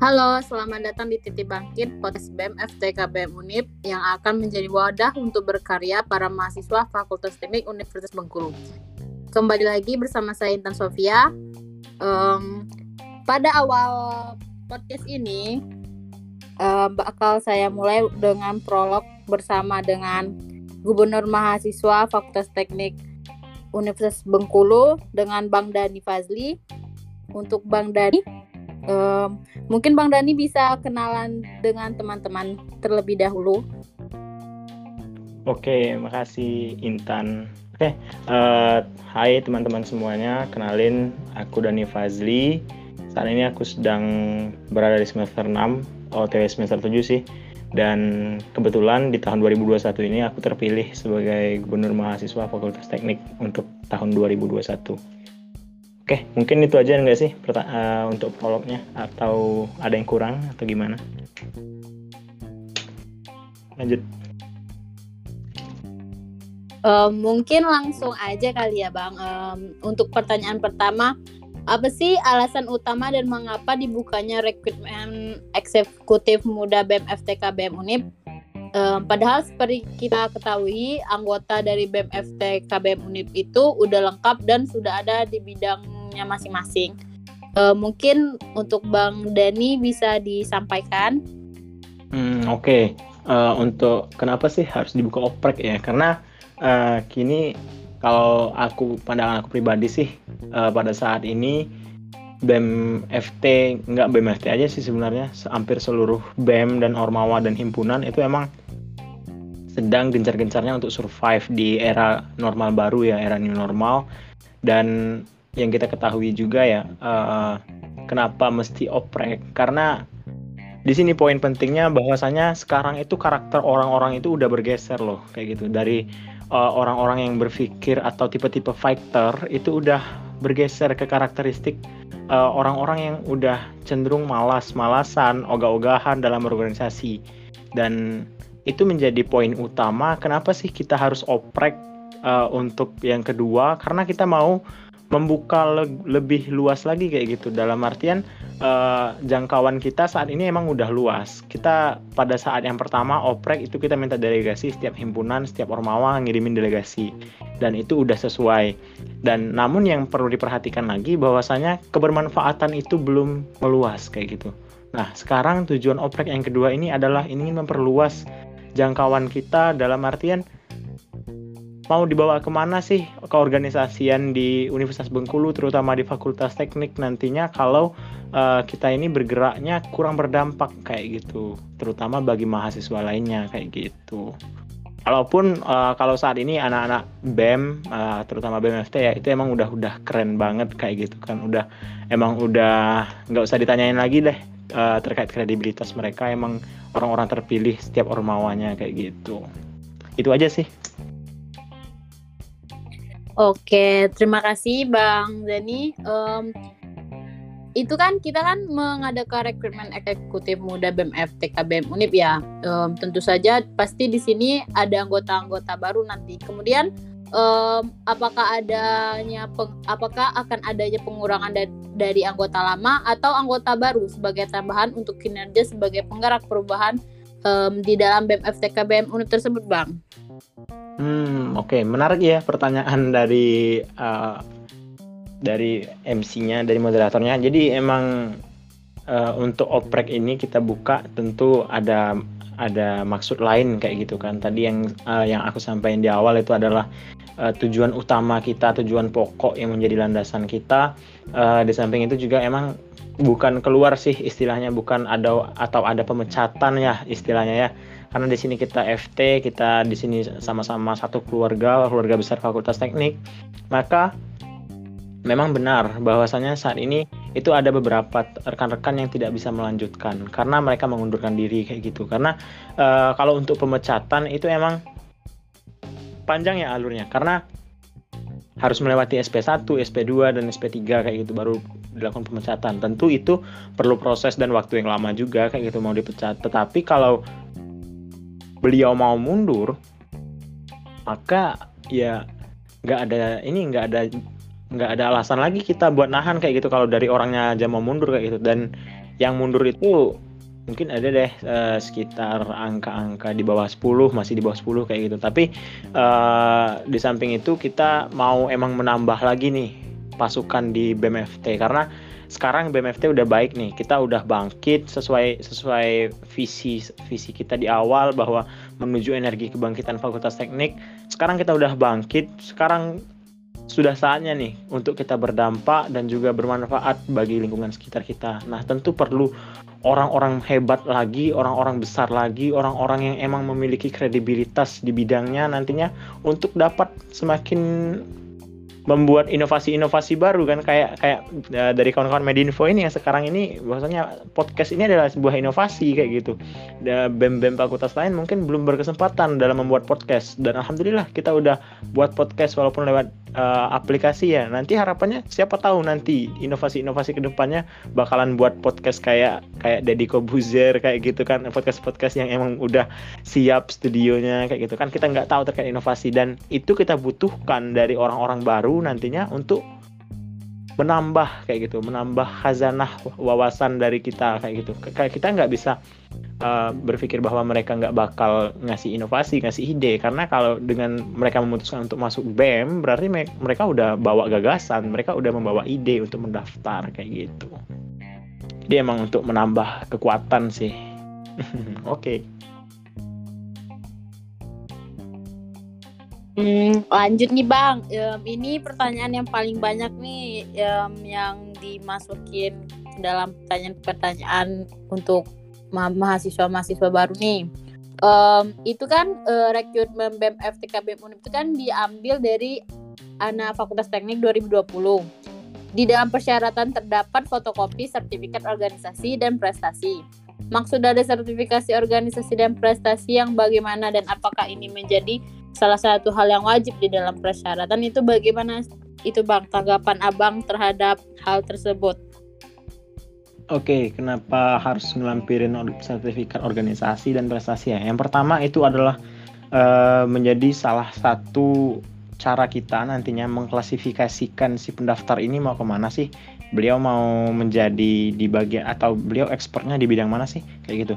Halo, selamat datang di Titik Bangkit, podcast BEM FTK Unip yang akan menjadi wadah untuk berkarya para mahasiswa Fakultas Teknik Universitas Bengkulu. Kembali lagi bersama saya Intan Sofia. Um, pada awal podcast ini, uh, bakal saya mulai dengan prolog bersama dengan Gubernur Mahasiswa Fakultas Teknik Universitas Bengkulu dengan Bang Dani Fazli. Untuk Bang Dani, um, Mungkin Bang Dani bisa kenalan dengan teman-teman terlebih dahulu. Oke, makasih Intan. Oke, uh, hai teman-teman semuanya. Kenalin, aku Dani Fazli. Saat ini aku sedang berada di semester 6, OTW semester 7 sih. Dan kebetulan di tahun 2021 ini aku terpilih sebagai gubernur mahasiswa Fakultas Teknik untuk tahun 2021. Oke, mungkin itu aja enggak sih uh, untuk prolognya atau ada yang kurang atau gimana? Lanjut. Uh, mungkin langsung aja kali ya Bang. Um, untuk pertanyaan pertama, apa sih alasan utama dan mengapa dibukanya rekrutmen eksekutif muda BEM FTK BEM Unip? Um, padahal seperti kita ketahui, anggota dari BEM FTK BEM Unip itu udah lengkap dan sudah ada di bidang bidangnya masing-masing. Uh, mungkin untuk Bang Dani bisa disampaikan. Hmm, Oke, okay. eh, untuk kenapa sih harus dibuka oprek ya? Karena uh, kini kalau aku pandangan aku pribadi sih uh, pada saat ini BEM FT nggak BEM FT aja sih sebenarnya hampir seluruh BEM dan Ormawa dan himpunan itu emang sedang gencar-gencarnya untuk survive di era normal baru ya era new normal dan yang kita ketahui juga ya uh, kenapa mesti oprek? Karena di sini poin pentingnya bahwasanya sekarang itu karakter orang-orang itu udah bergeser loh kayak gitu. Dari eh, orang-orang uh, yang berpikir atau tipe-tipe fighter itu udah bergeser ke karakteristik uh, orang-orang yang udah cenderung malas-malasan, ogah-ogahan dalam organisasi dan itu menjadi poin utama kenapa sih kita harus oprek uh, untuk yang kedua? Karena kita mau membuka le lebih luas lagi kayak gitu. Dalam artian uh, jangkauan kita saat ini emang udah luas. Kita pada saat yang pertama oprek itu kita minta delegasi setiap himpunan setiap ormawa ngirimin delegasi. Dan itu udah sesuai. Dan namun yang perlu diperhatikan lagi bahwasanya kebermanfaatan itu belum meluas kayak gitu. Nah sekarang tujuan oprek yang kedua ini adalah ingin memperluas jangkauan kita dalam artian mau dibawa ke mana sih keorganisasian di Universitas Bengkulu terutama di Fakultas Teknik nantinya kalau uh, kita ini bergeraknya kurang berdampak kayak gitu. Terutama bagi mahasiswa lainnya kayak gitu. Walaupun uh, kalau saat ini anak-anak BEM uh, terutama BMFT ya itu emang udah udah keren banget kayak gitu kan. Udah emang udah nggak usah ditanyain lagi deh uh, terkait kredibilitas mereka. Emang orang-orang terpilih setiap ormawanya kayak gitu. Itu aja sih Oke, terima kasih Bang Zani. Um, itu kan kita kan mengadakan rekrutmen eksekutif muda BMF TKBM Unip ya. Um, tentu saja pasti di sini ada anggota-anggota baru nanti. Kemudian um, apakah adanya peng, apakah akan adanya pengurangan da dari anggota lama atau anggota baru sebagai tambahan untuk kinerja sebagai penggerak perubahan um, di dalam BMF TKBM Unip tersebut, Bang? Hmm, oke, okay. menarik ya pertanyaan dari uh, dari MC-nya, dari moderatornya. Jadi emang uh, untuk oprek ini kita buka tentu ada ada maksud lain kayak gitu kan. Tadi yang uh, yang aku sampaikan di awal itu adalah uh, tujuan utama kita, tujuan pokok yang menjadi landasan kita. Uh, di samping itu juga emang bukan keluar sih istilahnya, bukan ada atau ada pemecatan ya istilahnya ya karena di sini kita FT, kita di sini sama-sama satu keluarga, keluarga besar Fakultas Teknik, maka memang benar bahwasanya saat ini itu ada beberapa rekan-rekan yang tidak bisa melanjutkan karena mereka mengundurkan diri kayak gitu. Karena e, kalau untuk pemecatan itu emang panjang ya alurnya karena harus melewati SP1, SP2 dan SP3 kayak gitu baru dilakukan pemecatan. Tentu itu perlu proses dan waktu yang lama juga kayak gitu mau dipecat. Tetapi kalau beliau mau mundur maka ya nggak ada ini nggak ada nggak ada alasan lagi kita buat nahan kayak gitu kalau dari orangnya aja mau mundur kayak gitu. Dan yang mundur itu mungkin ada deh uh, sekitar angka-angka di bawah 10 masih di bawah 10 kayak gitu. Tapi uh, di samping itu kita mau emang menambah lagi nih pasukan di BMFT karena sekarang BMFT udah baik nih. Kita udah bangkit sesuai sesuai visi visi kita di awal bahwa menuju energi kebangkitan Fakultas Teknik. Sekarang kita udah bangkit. Sekarang sudah saatnya nih untuk kita berdampak dan juga bermanfaat bagi lingkungan sekitar kita. Nah, tentu perlu orang-orang hebat lagi, orang-orang besar lagi, orang-orang yang emang memiliki kredibilitas di bidangnya nantinya untuk dapat semakin membuat inovasi-inovasi baru kan kayak kayak uh, dari kawan-kawan Medinfo ini yang sekarang ini bahwasanya podcast ini adalah sebuah inovasi kayak gitu. BEM-BEM fakultas lain mungkin belum berkesempatan dalam membuat podcast dan alhamdulillah kita udah buat podcast walaupun lewat uh, aplikasi ya. Nanti harapannya siapa tahu nanti inovasi-inovasi ke depannya bakalan buat podcast kayak kayak Deddy Kobuzer kayak gitu kan. Podcast-podcast yang emang udah siap studionya kayak gitu kan. Kita nggak tahu terkait inovasi. Dan itu kita butuhkan dari orang-orang baru baru nantinya untuk menambah kayak gitu, menambah khazanah wawasan dari kita kayak gitu. Kita nggak bisa uh, berpikir bahwa mereka nggak bakal ngasih inovasi, ngasih ide, karena kalau dengan mereka memutuskan untuk masuk BEM, berarti mereka udah bawa gagasan, mereka udah membawa ide untuk mendaftar kayak gitu. Jadi emang untuk menambah kekuatan sih. Oke. okay. Hmm, lanjut nih bang, um, ini pertanyaan yang paling banyak nih um, yang dimasukin dalam pertanyaan-pertanyaan untuk mahasiswa-mahasiswa baru nih. Um, itu kan uh, rekrutmen BEM FTK UNIP itu kan diambil dari anak Fakultas Teknik 2020. Di dalam persyaratan terdapat fotokopi sertifikat organisasi dan prestasi. Maksud dari sertifikasi organisasi dan prestasi yang bagaimana dan apakah ini menjadi salah satu hal yang wajib di dalam persyaratan itu bagaimana itu bang tanggapan abang terhadap hal tersebut Oke, kenapa harus melampirin sertifikat organisasi dan prestasi ya? Yang pertama itu adalah uh, menjadi salah satu cara kita nantinya mengklasifikasikan si pendaftar ini mau ke mana sih? Beliau mau menjadi di bagian atau beliau expertnya di bidang mana sih? Kayak gitu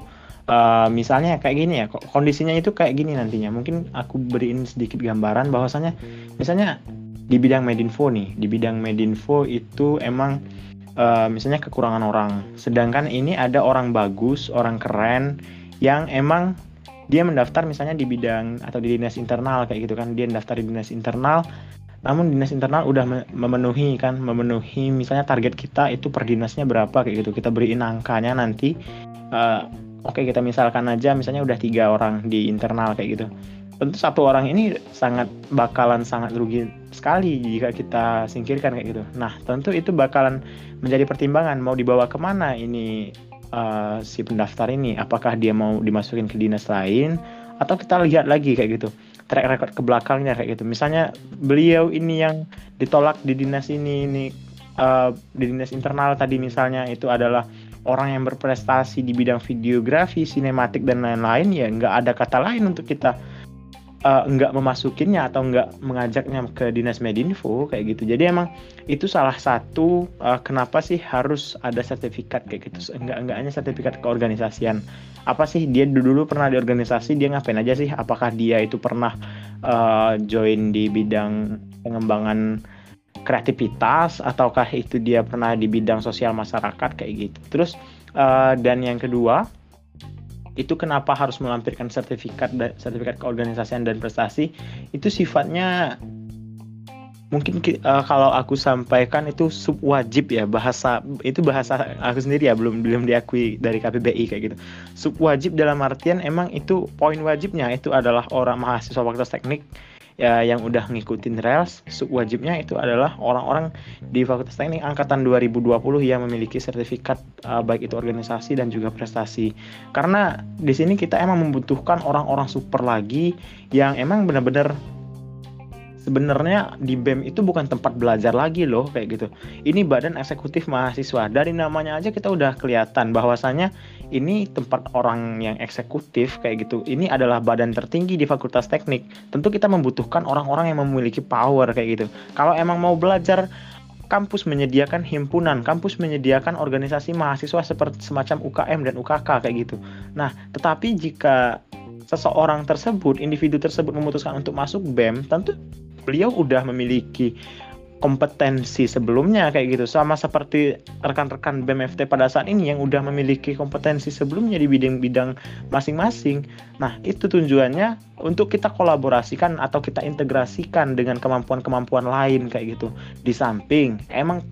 uh, misalnya kayak gini ya kondisinya itu kayak gini nantinya. Mungkin aku beriin sedikit gambaran bahwasanya misalnya di bidang medinfo nih di bidang medinfo itu emang uh, misalnya kekurangan orang. Sedangkan ini ada orang bagus orang keren yang emang dia mendaftar misalnya di bidang atau di dinas internal kayak gitu kan. Dia mendaftar di dinas internal namun dinas internal udah memenuhi kan memenuhi misalnya target kita itu per dinasnya berapa kayak gitu. Kita beriin angkanya nanti uh, oke kita misalkan aja misalnya udah tiga orang di internal kayak gitu. Tentu satu orang ini sangat bakalan sangat rugi sekali jika kita singkirkan kayak gitu. Nah tentu itu bakalan menjadi pertimbangan mau dibawa ke mana ini uh, si pendaftar ini? Apakah dia mau dimasukin ke dinas lain? Atau kita lihat lagi kayak gitu track record ke belakangnya kayak gitu. Misalnya beliau ini yang ditolak di dinas ini ini uh, di dinas internal tadi misalnya itu adalah orang yang berprestasi di bidang videografi, sinematik dan lain-lain ya nggak ada kata lain untuk kita uh, nggak memasukinnya atau nggak mengajaknya ke dinas medinfo kayak gitu. Jadi emang itu salah satu uh, kenapa sih harus ada sertifikat kayak gitu. Enggak enggak hanya sertifikat keorganisasian. Apa sih dia dulu, dulu pernah di organisasi dia ngapain aja sih? Apakah dia itu pernah uh, join di bidang pengembangan kreativitas ataukah itu dia pernah di bidang sosial masyarakat kayak gitu. Terus uh, dan yang kedua itu kenapa harus melampirkan sertifikat sertifikat keorganisasian dan prestasi itu sifatnya mungkin uh, kalau aku sampaikan itu sub wajib ya bahasa itu bahasa aku sendiri ya belum belum diakui dari KPBI kayak gitu sub wajib dalam artian emang itu poin wajibnya itu adalah orang mahasiswa fakultas teknik ya yang udah ngikutin rails wajibnya itu adalah orang-orang di Fakultas Teknik angkatan 2020 yang memiliki sertifikat uh, baik itu organisasi dan juga prestasi. Karena di sini kita emang membutuhkan orang-orang super lagi yang emang benar-benar sebenarnya di BEM itu bukan tempat belajar lagi loh kayak gitu. Ini badan eksekutif mahasiswa. Dari namanya aja kita udah kelihatan bahwasanya ini tempat orang yang eksekutif kayak gitu. Ini adalah badan tertinggi di Fakultas Teknik. Tentu kita membutuhkan orang-orang yang memiliki power kayak gitu. Kalau emang mau belajar kampus menyediakan himpunan, kampus menyediakan organisasi mahasiswa seperti semacam UKM dan UKK kayak gitu. Nah, tetapi jika seseorang tersebut, individu tersebut memutuskan untuk masuk BEM, tentu beliau udah memiliki kompetensi sebelumnya kayak gitu sama seperti rekan-rekan BMFT pada saat ini yang udah memiliki kompetensi sebelumnya di bidang-bidang masing-masing. Nah, itu tujuannya untuk kita kolaborasikan atau kita integrasikan dengan kemampuan-kemampuan lain kayak gitu. Di samping emang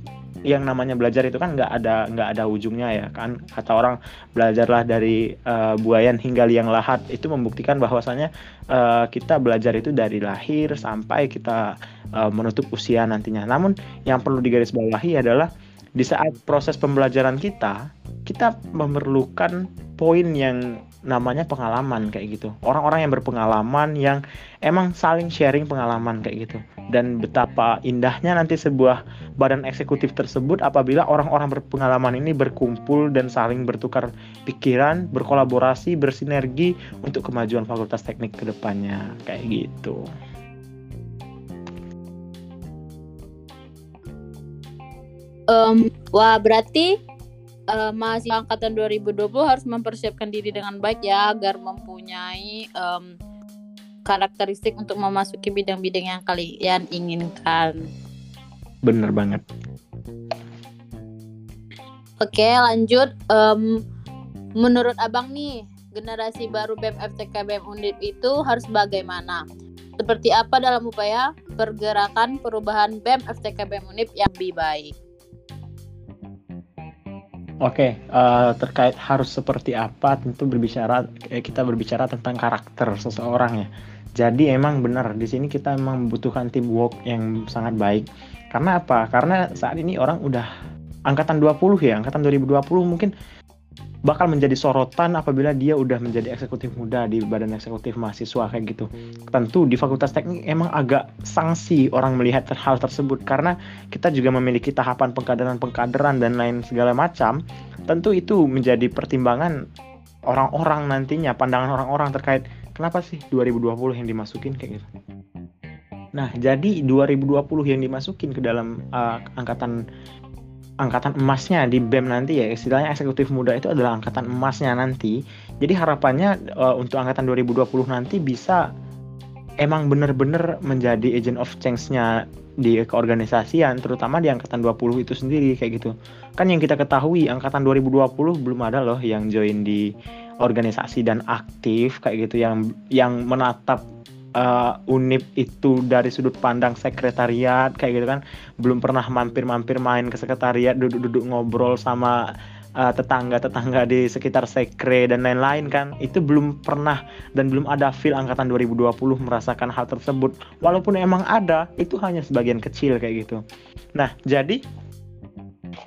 yang namanya belajar itu kan nggak ada nggak ada ujungnya ya kan? Kata orang belajarlah dari uh, buayan hingga liang lahat. Itu membuktikan bahwasanya uh, kita belajar itu dari lahir sampai kita uh, menutup usia nantinya. Namun yang perlu digarisbawahi adalah di saat proses pembelajaran kita kita memerlukan poin yang namanya pengalaman kayak gitu. Orang-orang yang berpengalaman yang emang saling sharing pengalaman kayak gitu dan betapa indahnya nanti sebuah badan eksekutif tersebut apabila orang-orang berpengalaman ini berkumpul dan saling bertukar pikiran berkolaborasi bersinergi untuk kemajuan fakultas teknik ke depannya kayak gitu. Um, wah berarti uh, mahasiswa angkatan 2020 harus mempersiapkan diri dengan baik ya agar mempunyai um, karakteristik untuk memasuki bidang-bidang yang kalian inginkan. Bener banget. Oke, lanjut. Um, menurut abang nih, generasi baru BEM FTK BEM Undip itu harus bagaimana? Seperti apa dalam upaya pergerakan perubahan BEM FTK BEM Undip yang lebih baik? Oke, okay, uh, eh, terkait harus seperti apa, tentu berbicara eh, kita berbicara tentang karakter seseorang ya. Jadi emang benar di sini kita emang membutuhkan teamwork yang sangat baik. Karena apa? Karena saat ini orang udah angkatan 20 ya, angkatan 2020 mungkin bakal menjadi sorotan apabila dia udah menjadi eksekutif muda di badan eksekutif mahasiswa kayak gitu. Tentu di Fakultas Teknik emang agak sanksi orang melihat hal tersebut karena kita juga memiliki tahapan pengkaderan-pengkaderan dan lain segala macam. Tentu itu menjadi pertimbangan orang-orang nantinya, pandangan orang-orang terkait kenapa sih 2020 yang dimasukin kayak gitu. Nah, jadi 2020 yang dimasukin ke dalam uh, angkatan angkatan emasnya di BEM nanti ya. Istilahnya eksekutif muda itu adalah angkatan emasnya nanti. Jadi harapannya uh, untuk angkatan 2020 nanti bisa emang bener-bener menjadi agent of change-nya di keorganisasian terutama di angkatan 20 itu sendiri kayak gitu. Kan yang kita ketahui angkatan 2020 belum ada loh yang join di organisasi dan aktif kayak gitu yang yang menatap uh, unip itu dari sudut pandang sekretariat kayak gitu kan. Belum pernah mampir-mampir main ke sekretariat duduk-duduk ngobrol sama uh, tetangga-tetangga di sekitar sekre dan lain-lain kan. Itu belum pernah dan belum ada feel angkatan 2020 merasakan hal tersebut. Walaupun emang ada itu hanya sebagian kecil kayak gitu. Nah jadi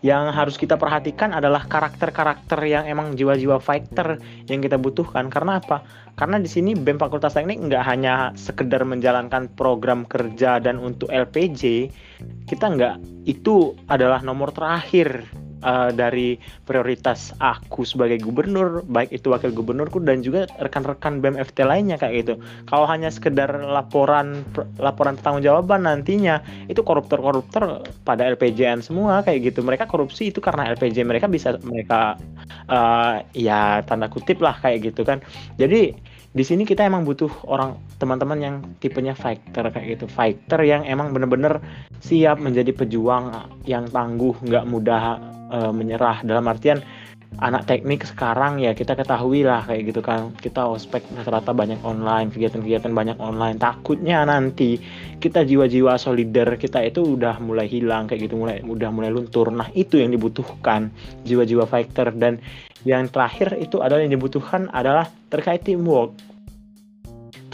yang harus kita perhatikan adalah karakter-karakter yang emang jiwa-jiwa fighter yang kita butuhkan. Karena apa? Karena di sini BEM Fakultas Teknik nggak hanya sekedar menjalankan program kerja dan untuk LPJ, kita nggak itu adalah nomor terakhir uh, dari prioritas aku sebagai gubernur, baik itu wakil gubernurku dan juga rekan-rekan BEM FT lainnya kayak gitu. Kalau hanya sekedar laporan laporan jawaban nantinya itu koruptor-koruptor pada LPJN semua kayak gitu. Mereka korupsi itu karena LPJ mereka bisa mereka uh, ya tanda kutip lah kayak gitu kan. Jadi di sini kita emang butuh orang teman-teman yang tipenya fighter kayak gitu. Fighter yang emang bener-bener siap menjadi pejuang yang tangguh nggak mudah uh, menyerah. Dalam artian anak teknik sekarang ya kita ketahui lah kayak gitu kan. Kita ospek rata-rata banyak online kegiatan-kegiatan banyak online. Takutnya nanti kita jiwa-jiwa solider kita itu udah mulai hilang kayak gitu mulai udah mulai luntur. Nah itu yang dibutuhkan jiwa-jiwa fighter. Dan yang terakhir itu adalah yang dibutuhkan adalah terkait teamwork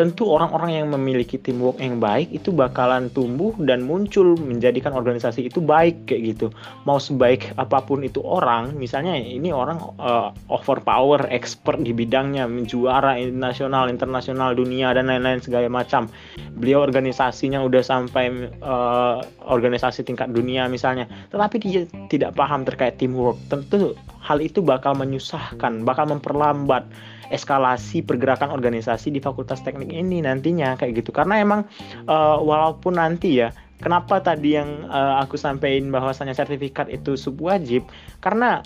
tentu orang-orang yang memiliki teamwork yang baik itu bakalan tumbuh dan muncul menjadikan organisasi itu baik kayak gitu. Mau sebaik apa pun itu orang, misalnya ini orang uh, overpower, expert di bidangnya, menjuara nasional, internasional, dunia dan lain-lain segala macam. Beliau organisasinya udah sampai uh, organisasi tingkat dunia misalnya, tetapi dia tidak paham terkait teamwork. Tentu hal itu bakal menyusahkan, bakal memperlambat eskalasi pergerakan organisasi di Fakultas Teknik ini nantinya kayak gitu. Karena emang uh, walaupun nanti ya kenapa tadi yang uh, aku sampaikan bahwasanya sertifikat itu sub wajib karena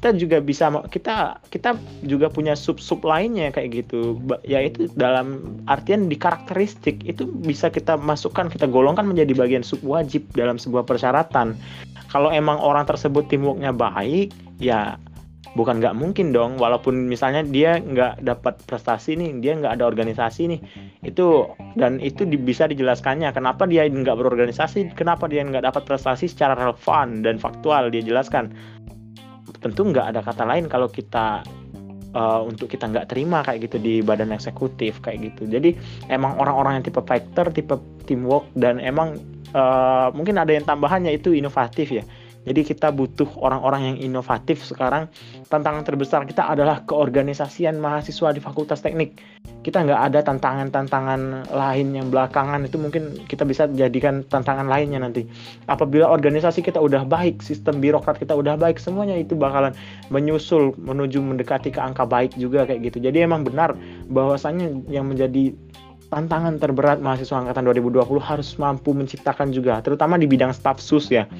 kita juga bisa kita kita juga punya sub-sub lainnya kayak gitu. Yaitu dalam artian di karakteristik itu bisa kita masukkan kita golongkan menjadi bagian sub wajib dalam sebuah persyaratan. Kalau emang orang tersebut teamworknya baik ya bukan nggak mungkin dong. Walaupun misalnya dia nggak dapat prestasi nih dia nggak ada organisasi nih. Itu dan itu di, bisa dijelaskannya. Kenapa dia nggak berorganisasi? Kenapa dia nggak dapat prestasi secara relevan dan faktual? Dia jelaskan. Tentu nggak ada kata lain kalau kita uh, untuk kita nggak terima kayak gitu di badan eksekutif kayak gitu. Jadi emang orang-orang yang tipe fighter tipe teamwork dan emang uh, mungkin ada yang tambahannya itu inovatif ya jadi kita butuh orang-orang yang inovatif sekarang. Tantangan terbesar kita adalah keorganisasian mahasiswa di Fakultas Teknik. Kita nggak ada tantangan-tantangan lain yang belakangan itu mungkin kita bisa jadikan tantangan lainnya nanti. Apabila organisasi kita udah baik, sistem birokrat kita udah baik, semuanya itu bakalan menyusul menuju mendekati ke angka baik juga kayak gitu. Jadi emang benar bahwasannya yang menjadi tantangan terberat mahasiswa angkatan 2020 harus mampu menciptakan juga terutama di bidang staf sus ya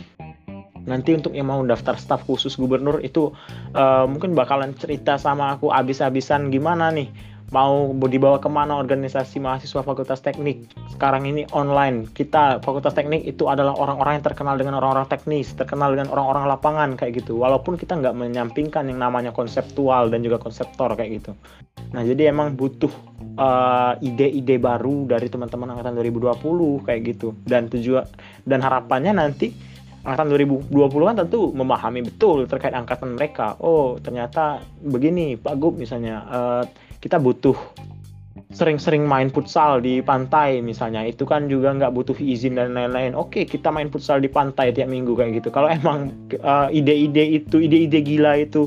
nanti untuk yang mau daftar staf khusus gubernur itu uh, mungkin bakalan cerita sama aku abis-abisan gimana nih. Mau dibawa ke mana organisasi mahasiswa fakultas teknik? Sekarang ini online. Kita fakultas teknik itu adalah orang-orang yang terkenal dengan orang-orang teknis terkenal dengan orang-orang lapangan kayak gitu. Walaupun kita nggak menyampingkan yang namanya konseptual dan juga konseptor kayak gitu. Nah jadi emang butuh uh, ide-ide baru dari teman-teman angkatan 2020 kayak gitu. Dan tujuan dan harapannya nanti angkatan 2020 kan tentu memahami betul terkait angkatan mereka. Oh, ternyata begini, Pak Gub misalnya uh, kita butuh sering-sering main futsal di pantai misalnya. Itu kan juga nggak butuh izin dan lain-lain. Oke kita main futsal di pantai tiap minggu kayak gitu. Kalau emang uh, ide-ide itu ide-ide gila itu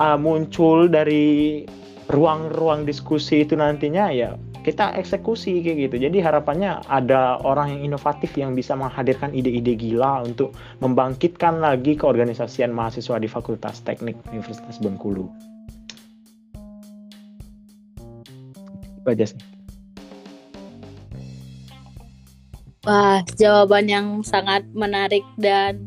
uh, muncul dari ruang-ruang diskusi itu nantinya ya kita eksekusi kayak gitu. Jadi harapannya ada orang yang inovatif yang bisa menghadirkan ide-ide gila untuk membangkitkan lagi keorganisasian mahasiswa di Fakultas Teknik Universitas Bengkulu. Itu. Wah, jawaban yang sangat menarik dan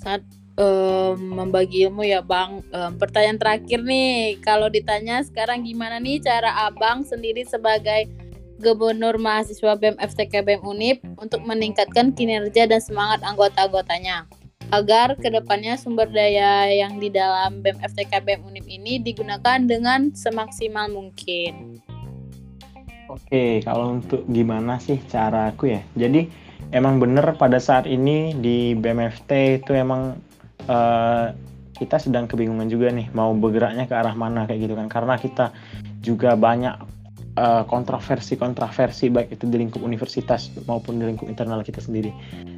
sangat um, membagi ilmu ya Bang. Um, pertanyaan terakhir nih, kalau ditanya sekarang gimana nih cara Abang sendiri sebagai Gubernur Mahasiswa BEM FTK BEM Unip untuk meningkatkan kinerja dan semangat anggota-anggotanya agar ke depannya sumber daya yang di dalam BEM FTK BEM Unip ini digunakan dengan semaksimal mungkin. Oke, kalau untuk gimana sih cara aku ya? Jadi emang bener pada saat ini di BMFT itu emang uh, kita sedang kebingungan juga nih mau bergeraknya ke arah mana kayak gitu kan karena kita juga banyak uh, kontroversi-kontroversi baik itu di lingkup universitas maupun di lingkup internal kita sendiri.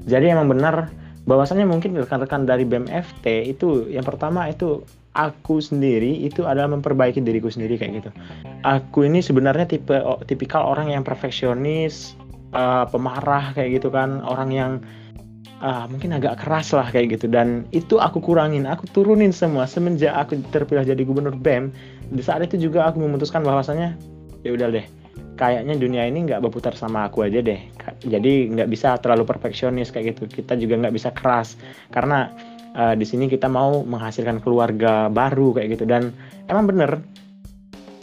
Jadi emang benar bahwasannya mungkin rekan-rekan dari BMFT itu yang pertama itu aku sendiri itu adalah memperbaiki diriku sendiri kayak gitu. Aku ini sebenarnya tipe tipikal orang yang perfeksionis, uh, pemarah kayak gitu kan, orang yang ah, mungkin agak keras lah kayak gitu. Dan itu aku kurangin. Aku turunin semua semenjak aku terpilih jadi gubernur BEM di saat itu juga aku memutuskan bahwasanya ya udah deh kayaknya dunia ini nggak berputar sama aku aja deh. Jadi nggak bisa terlalu perfeksionis kayak gitu. Kita juga nggak bisa keras. Karena uh, di sini kita mau menghasilkan keluarga baru kayak gitu. Dan emang bener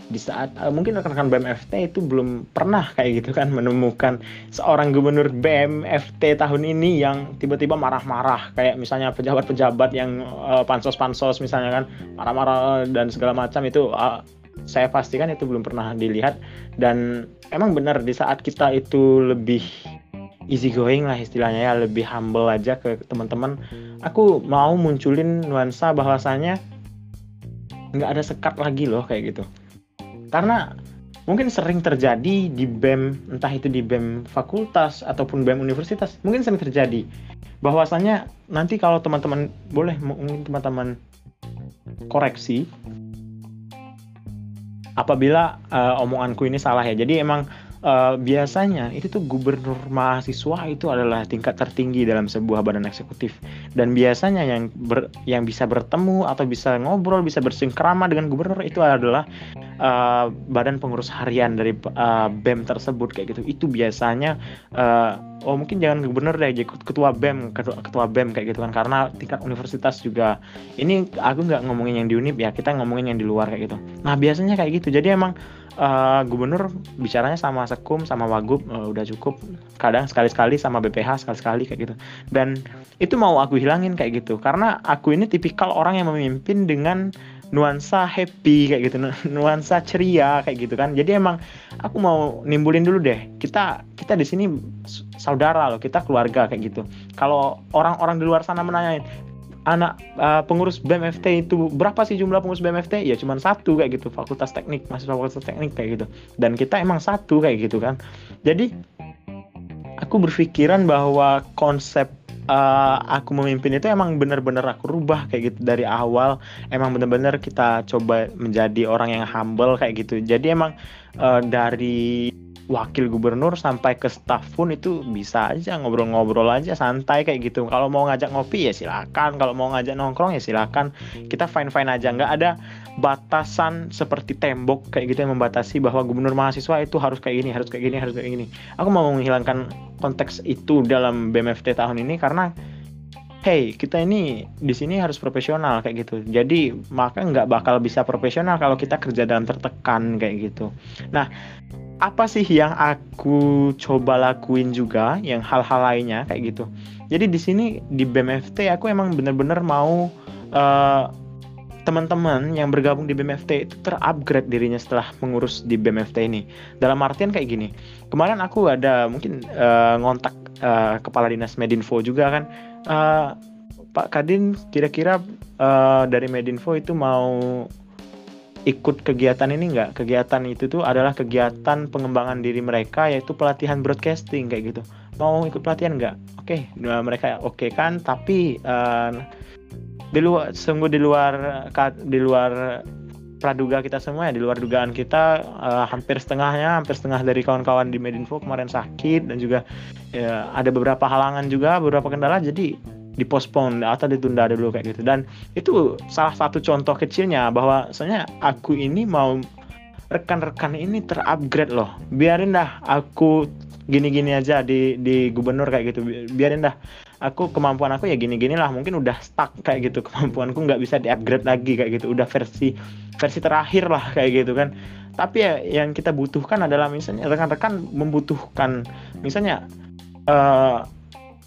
di saat uh, mungkin rekan-rekan BMFT itu belum pernah kayak gitu kan menemukan seorang gubernur BMFT tahun ini yang tiba-tiba marah-marah. Kayak misalnya pejabat-pejabat yang uh, pansos-pansos misalnya kan marah-marah dan segala macam itu uh, saya pastikan itu belum pernah dilihat. Dan emang benar di saat kita itu lebih easy going lah istilahnya ya lebih humble aja ke teman-teman aku mau munculin nuansa bahwasanya nggak ada sekat lagi loh kayak gitu karena mungkin sering terjadi di BEM entah itu di BEM fakultas ataupun BEM universitas mungkin sering terjadi. Bahwasanya nanti kalau teman-teman boleh mungkin teman-teman koreksi apabila uh, omonganku ini salah ya. Jadi emang uh, biasanya itu tuh gubernur mahasiswa itu adalah tingkat tertinggi dalam sebuah badan eksekutif. Dan biasanya yang ber, yang bisa bertemu atau bisa ngobrol bisa bersingkrama dengan gubernur itu adalah uh, badan pengurus harian dari uh, BEM tersebut kayak gitu. Itu biasanya uh, oh mungkin jangan gubernur deh ketua BEM ketua, ketua BEM kayak gitu kan. Karena tingkat universitas juga ini aku nggak ngomongin yang di UNIP ya kita ngomongin yang di luar kayak gitu. Nah biasanya kayak gitu. Jadi emang uh, gubernur bicaranya sama sekum sama wagub uh, udah cukup. Kadang sekali-sekali sama BPH sekali-sekali kayak gitu. Dan itu mau aku hilangin kayak gitu. Karena aku ini tipikal orang yang memimpin dengan nuansa happy kayak gitu. Nuansa ceria kayak gitu kan. Jadi emang aku mau nimbulin dulu deh. Kita kita di sini saudara loh kita keluarga kayak gitu. Kalau orang-orang di luar sana menanyain anak uh, pengurus BMFT itu berapa sih jumlah pengurus BMFT? Ya cuma satu kayak gitu, Fakultas Teknik, mahasiswa Fakultas Teknik kayak gitu. Dan kita emang satu kayak gitu kan. Jadi aku berpikiran bahwa konsep uh, aku memimpin itu emang bener-bener aku rubah kayak gitu dari awal. Emang bener-bener kita coba menjadi orang yang humble kayak gitu. Jadi emang uh, dari wakil gubernur sampai ke staff pun itu bisa aja ngobrol-ngobrol aja santai kayak gitu kalau mau ngajak ngopi ya silakan kalau mau ngajak nongkrong ya silakan kita fine fine aja nggak ada batasan seperti tembok kayak gitu yang membatasi bahwa gubernur mahasiswa itu harus kayak gini harus kayak gini harus kayak gini. Aku mau menghilangkan konteks itu dalam BMFT tahun ini karena hey kita ini di sini harus profesional kayak gitu. Jadi maka nggak bakal bisa profesional kalau kita kerja dalam tertekan kayak gitu. Nah apa sih yang aku coba lakuin juga yang hal-hal lainnya kayak gitu? Jadi di sini di BMFT aku emang bener-bener mau uh, teman-teman yang bergabung di BMFT itu terupgrade dirinya setelah mengurus di BMFT ini. Dalam artian kayak gini kemarin aku ada mungkin uh, ngontak uh, kepala dinas Medinfo juga kan. Uh, Pak Kadin kira-kira uh, dari Medinfo itu mau ikut kegiatan ini enggak kegiatan itu tuh adalah kegiatan pengembangan diri mereka yaitu pelatihan broadcasting kayak gitu. Mau ikut pelatihan enggak oke okay, nah, mereka oke okay kan tapi uh, di luar sungguh di luar di luar praduga kita semua ya di luar dugaan kita uh, hampir setengahnya hampir setengah dari kawan-kawan di Medinfo kemarin sakit dan juga ya, ada beberapa halangan juga beberapa kendala jadi dipospon atau ditunda dulu kayak gitu. Dan itu salah satu contoh kecilnya bahwa soalnya aku ini mau rekan-rekan ini terupgrade loh. Biarin dah aku gini-gini aja di di gubernur kayak gitu. Biarin dah aku kemampuan aku ya gini-gini lah mungkin udah stuck kayak gitu kemampuanku nggak bisa di-upgrade lagi kayak gitu udah versi versi terakhir lah kayak gitu kan. Tapi ya yang kita butuhkan adalah misalnya rekan-rekan membutuhkan misalnya uh,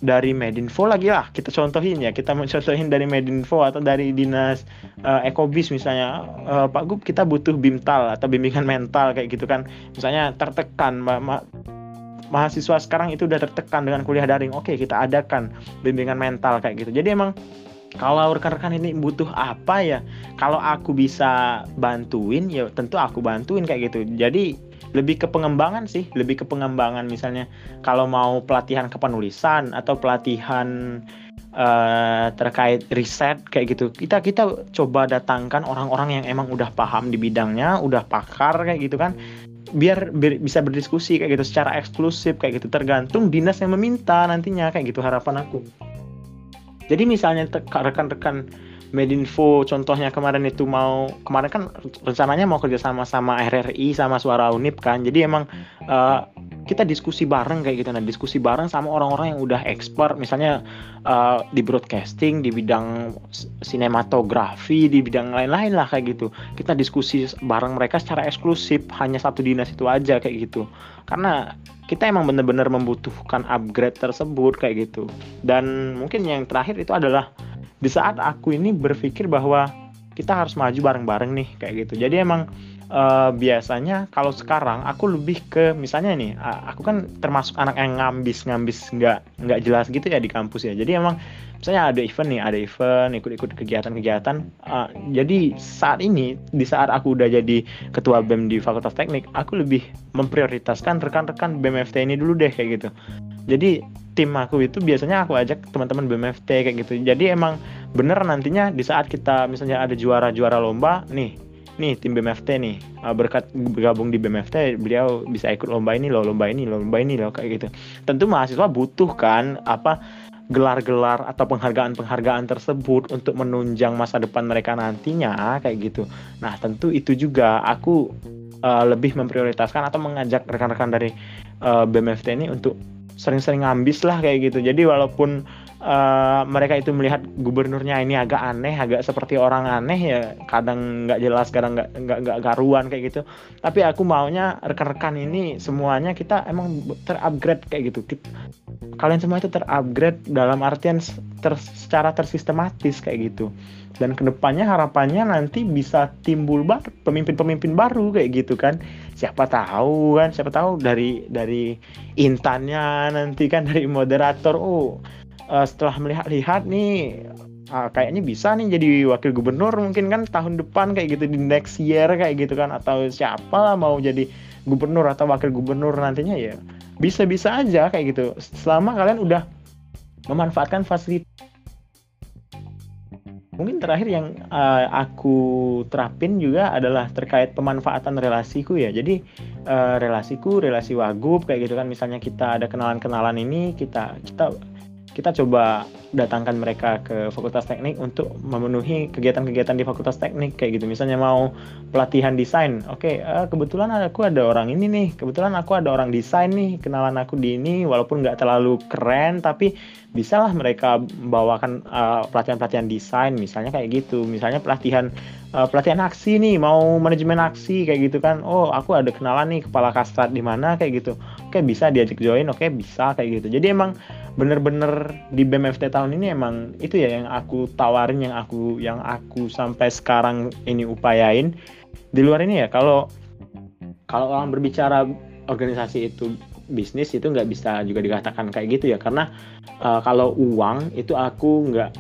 dari Medinfo lagi lah kita contohin ya kita mencontohin dari Medinfo atau dari dinas uh, Ekobis misalnya uh, Pak Gub kita butuh bimtal atau bimbingan mental kayak gitu kan. Misalnya tertekan ma ma mahasiswa sekarang itu udah tertekan dengan kuliah daring. Oke kita adakan bimbingan mental kayak gitu. Jadi emang kalau rekan-rekan ini butuh apa ya? Kalau aku bisa bantuin ya tentu aku bantuin kayak gitu. Jadi lebih ke pengembangan sih lebih ke pengembangan. Misalnya kalau mau pelatihan kepenulisan atau pelatihan uh, terkait riset kayak gitu. Kita kita coba datangkan orang-orang yang emang udah paham di bidangnya udah pakar kayak gitu kan biar, bisa berdiskusi kayak gitu secara eksklusif kayak gitu. Tergantung dinas yang meminta nantinya kayak gitu harapan aku. Jadi misalnya rekan-rekan Medinfo contohnya kemarin itu mau kemarin kan rencananya mau kerja sama sama RRI sama Suara Unip kan. Jadi emang uh, kita diskusi bareng kayak gitu. Nah diskusi bareng sama orang-orang yang udah expert misalnya uh, di broadcasting di bidang sinematografi di bidang lain-lain lah kayak gitu. Kita diskusi bareng mereka secara eksklusif hanya satu dinas itu aja kayak gitu. Karena kita emang bener-bener membutuhkan upgrade tersebut kayak gitu. Dan mungkin yang terakhir itu adalah di saat aku ini berpikir bahwa kita harus maju bareng-bareng nih kayak gitu. Jadi emang uh, biasanya kalau sekarang aku lebih ke misalnya nih aku kan termasuk anak yang ngambis ngambis nggak nggak jelas gitu ya di kampus ya. Jadi emang misalnya ada event nih ada event ikut-ikut kegiatan-kegiatan uh, jadi saat ini di saat aku udah jadi ketua bem di fakultas teknik aku lebih memprioritaskan rekan-rekan bmft ini dulu deh kayak gitu. Jadi tim aku itu biasanya aku ajak teman-teman BMFT kayak gitu. Jadi emang bener nantinya di saat kita misalnya ada juara-juara lomba nih nih tim BMFT nih uh, berkat bergabung di BMFT beliau bisa ikut lomba ini loh lomba ini loh lomba ini loh kayak gitu tentu mahasiswa butuh kan apa gelar-gelar atau penghargaan-penghargaan tersebut untuk menunjang masa depan mereka nantinya kayak gitu. Nah, tentu itu juga aku uh, lebih memprioritaskan atau mengajak rekan-rekan dari uh, BMFT ini untuk sering-sering ambis lah kayak gitu. Jadi walaupun uh, mereka itu melihat gubernurnya ini agak aneh, agak seperti orang aneh ya, kadang nggak jelas, kadang nggak nggak garuan kayak gitu. Tapi aku maunya rekan-rekan ini semuanya kita emang terupgrade kayak gitu. Kalian semua itu terupgrade dalam artian ter, secara tersistematis kayak gitu dan ke depannya harapannya nanti bisa timbul baru pemimpin-pemimpin baru kayak gitu kan siapa tahu kan siapa tahu dari dari intannya nanti kan dari moderator oh uh, setelah melihat-lihat nih uh, kayaknya bisa nih jadi wakil gubernur mungkin kan tahun depan kayak gitu di next year kayak gitu kan atau siapa mau jadi gubernur atau wakil gubernur nantinya ya. Bisa-bisa aja kayak gitu. Selama kalian udah memanfaatkan fasilitas. Mungkin terakhir yang uh, aku terapin juga adalah terkait pemanfaatan relasiku ya. Jadi uh, relasiku relasi wagub kayak gitu kan misalnya kita ada kenalan-kenalan ini kita kita kita coba datangkan mereka ke Fakultas Teknik untuk memenuhi kegiatan-kegiatan di Fakultas Teknik kayak gitu. Misalnya mau pelatihan desain, oke okay, uh, eh, kebetulan aku ada orang ini nih, kebetulan aku ada orang desain nih, kenalan aku di ini, walaupun nggak terlalu keren, tapi bisalah mereka pelatihan eh, pelatihan-pelatihan desain, misalnya kayak gitu. Misalnya pelatihan uh, pelatihan aksi nih, mau manajemen aksi kayak gitu kan. Oh, aku ada kenalan nih kepala kastrat di mana kayak gitu. Oke, okay, bisa diajak join, oke okay, bisa kayak gitu. Jadi emang bener-bener di BMFT tahun ini emang itu ya yang aku tawarin yang aku yang aku sampai sekarang ini upayain. Di luar ini ya kalau kalau orang berbicara organisasi itu bisnis itu nggak bisa juga dikatakan kayak gitu ya. Karena uh, kalau uang itu aku nggak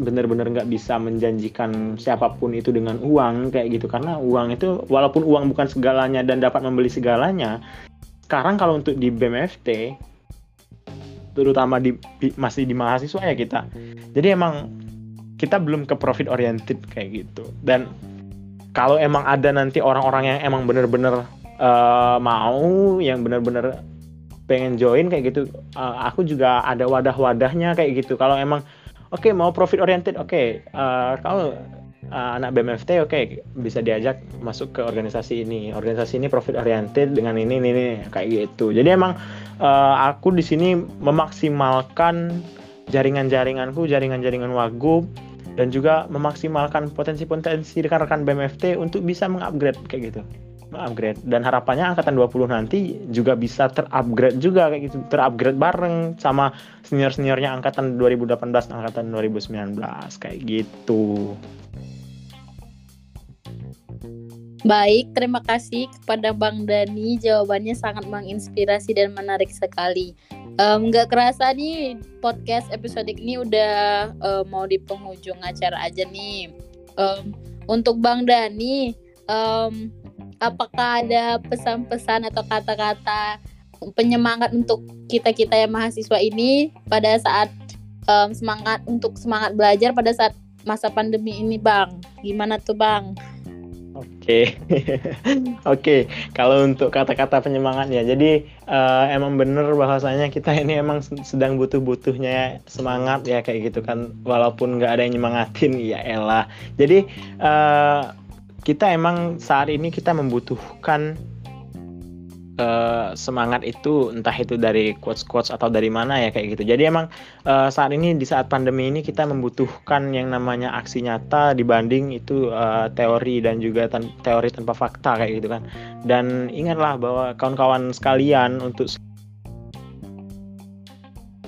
bener-bener nggak bisa menjanjikan siapa pun itu dengan uang kayak gitu. Karena uang itu walaupun uang bukan segalanya dan dapat membeli segalanya sekarang kalau untuk di BMFT terutama di, masih di mahasiswa ya kita. Jadi emang kita belum ke profit oriented kayak gitu. Dan kalau emang ada nanti orang-orang yang emang bener-bener uh, mau yang bener-bener pengen join kayak gitu uh, aku juga ada wadah-wadahnya kayak gitu. Kalau emang oke okay, mau profit oriented oke okay, uh, kalau uh, anak BMFT oke okay, bisa diajak masuk ke organisasi ini. Organisasi ini profit oriented dengan ini ini, ini kayak gitu. Jadi emang uh, aku di sini memaksimalkan jaringan-jaringanku, jaringan-jaringan wagub dan juga memaksimalkan potensi-potensi rekan-rekan BMFT untuk bisa mengupgrade kayak gitu. Mengupgrade. Dan harapannya angkatan 20 nanti juga bisa terupgrade juga kayak gitu, terupgrade bareng sama senior-seniornya angkatan 2018, angkatan 2019 kayak gitu. Baik, terima kasih kepada Bang Dani. Jawabannya sangat menginspirasi dan menarik sekali. Um, gak kerasa nih podcast episode ini udah uh, mau di penghujung acara aja nih. Um, untuk Bang Dani, um, apakah ada pesan-pesan atau kata-kata penyemangat untuk kita kita yang mahasiswa ini pada saat um, semangat untuk semangat belajar pada saat masa pandemi ini, Bang? Gimana tuh, Bang? Oke, oke. Kalau untuk kata-kata penyemangat ya, jadi uh, emang bener bahwasanya kita ini emang sedang butuh-butuhnya semangat ya kayak gitu kan. Walaupun nggak ada yang nyemangatin, ya elah. Jadi uh, kita emang saat ini kita membutuhkan uh, semangat itu entah itu dari quotes quotes atau dari mana ya kayak gitu. Jadi emang uh, saat ini di saat pandemi ini kita membutuhkan yang namanya aksi nyata dibanding itu uh, teori dan juga tan teori tanpa fakta kayak gitu kan. Dan ingatlah bahwa kawan-kawan sekalian untuk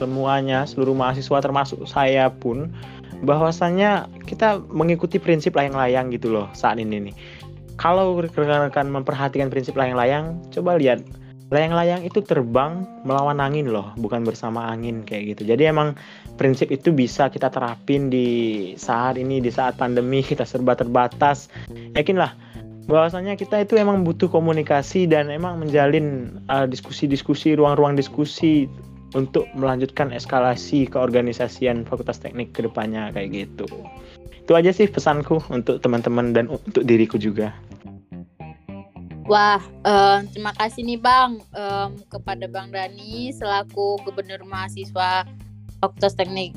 semuanya seluruh mahasiswa termasuk saya pun bahwasannya kita mengikuti prinsip layang-layang gitu loh saat ini nih kalau rekan-rekan memperhatikan prinsip layang-layang, coba lihat layang-layang itu terbang melawan angin loh, bukan bersama angin kayak gitu. Jadi emang prinsip itu bisa kita terapin di saat ini, di saat pandemi kita serba terbatas. Yakinlah bahwasanya kita itu emang butuh komunikasi dan emang menjalin uh, diskusi-diskusi, ruang-ruang diskusi untuk melanjutkan eskalasi keorganisasian Fakultas Teknik ke depannya kayak gitu. Itu aja sih pesanku untuk teman-teman dan untuk diriku juga. Wah, um, terima kasih nih Bang um, kepada Bang Dani selaku Gubernur Mahasiswa Fakultas Teknik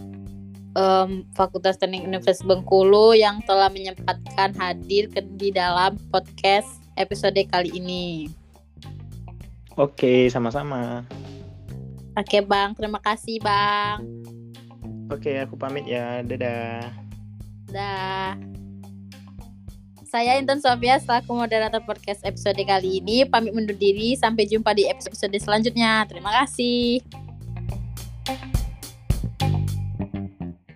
um, Fakultas Teknik Universitas Bengkulu yang telah menyempatkan hadir ke, di dalam podcast episode kali ini. Oke, sama-sama. Oke Bang, terima kasih Bang. Oke, aku pamit ya. Dadah. Dah. Saya Intan Sofia selaku moderator podcast episode kali ini pamit mundur diri sampai jumpa di episode selanjutnya. Terima kasih.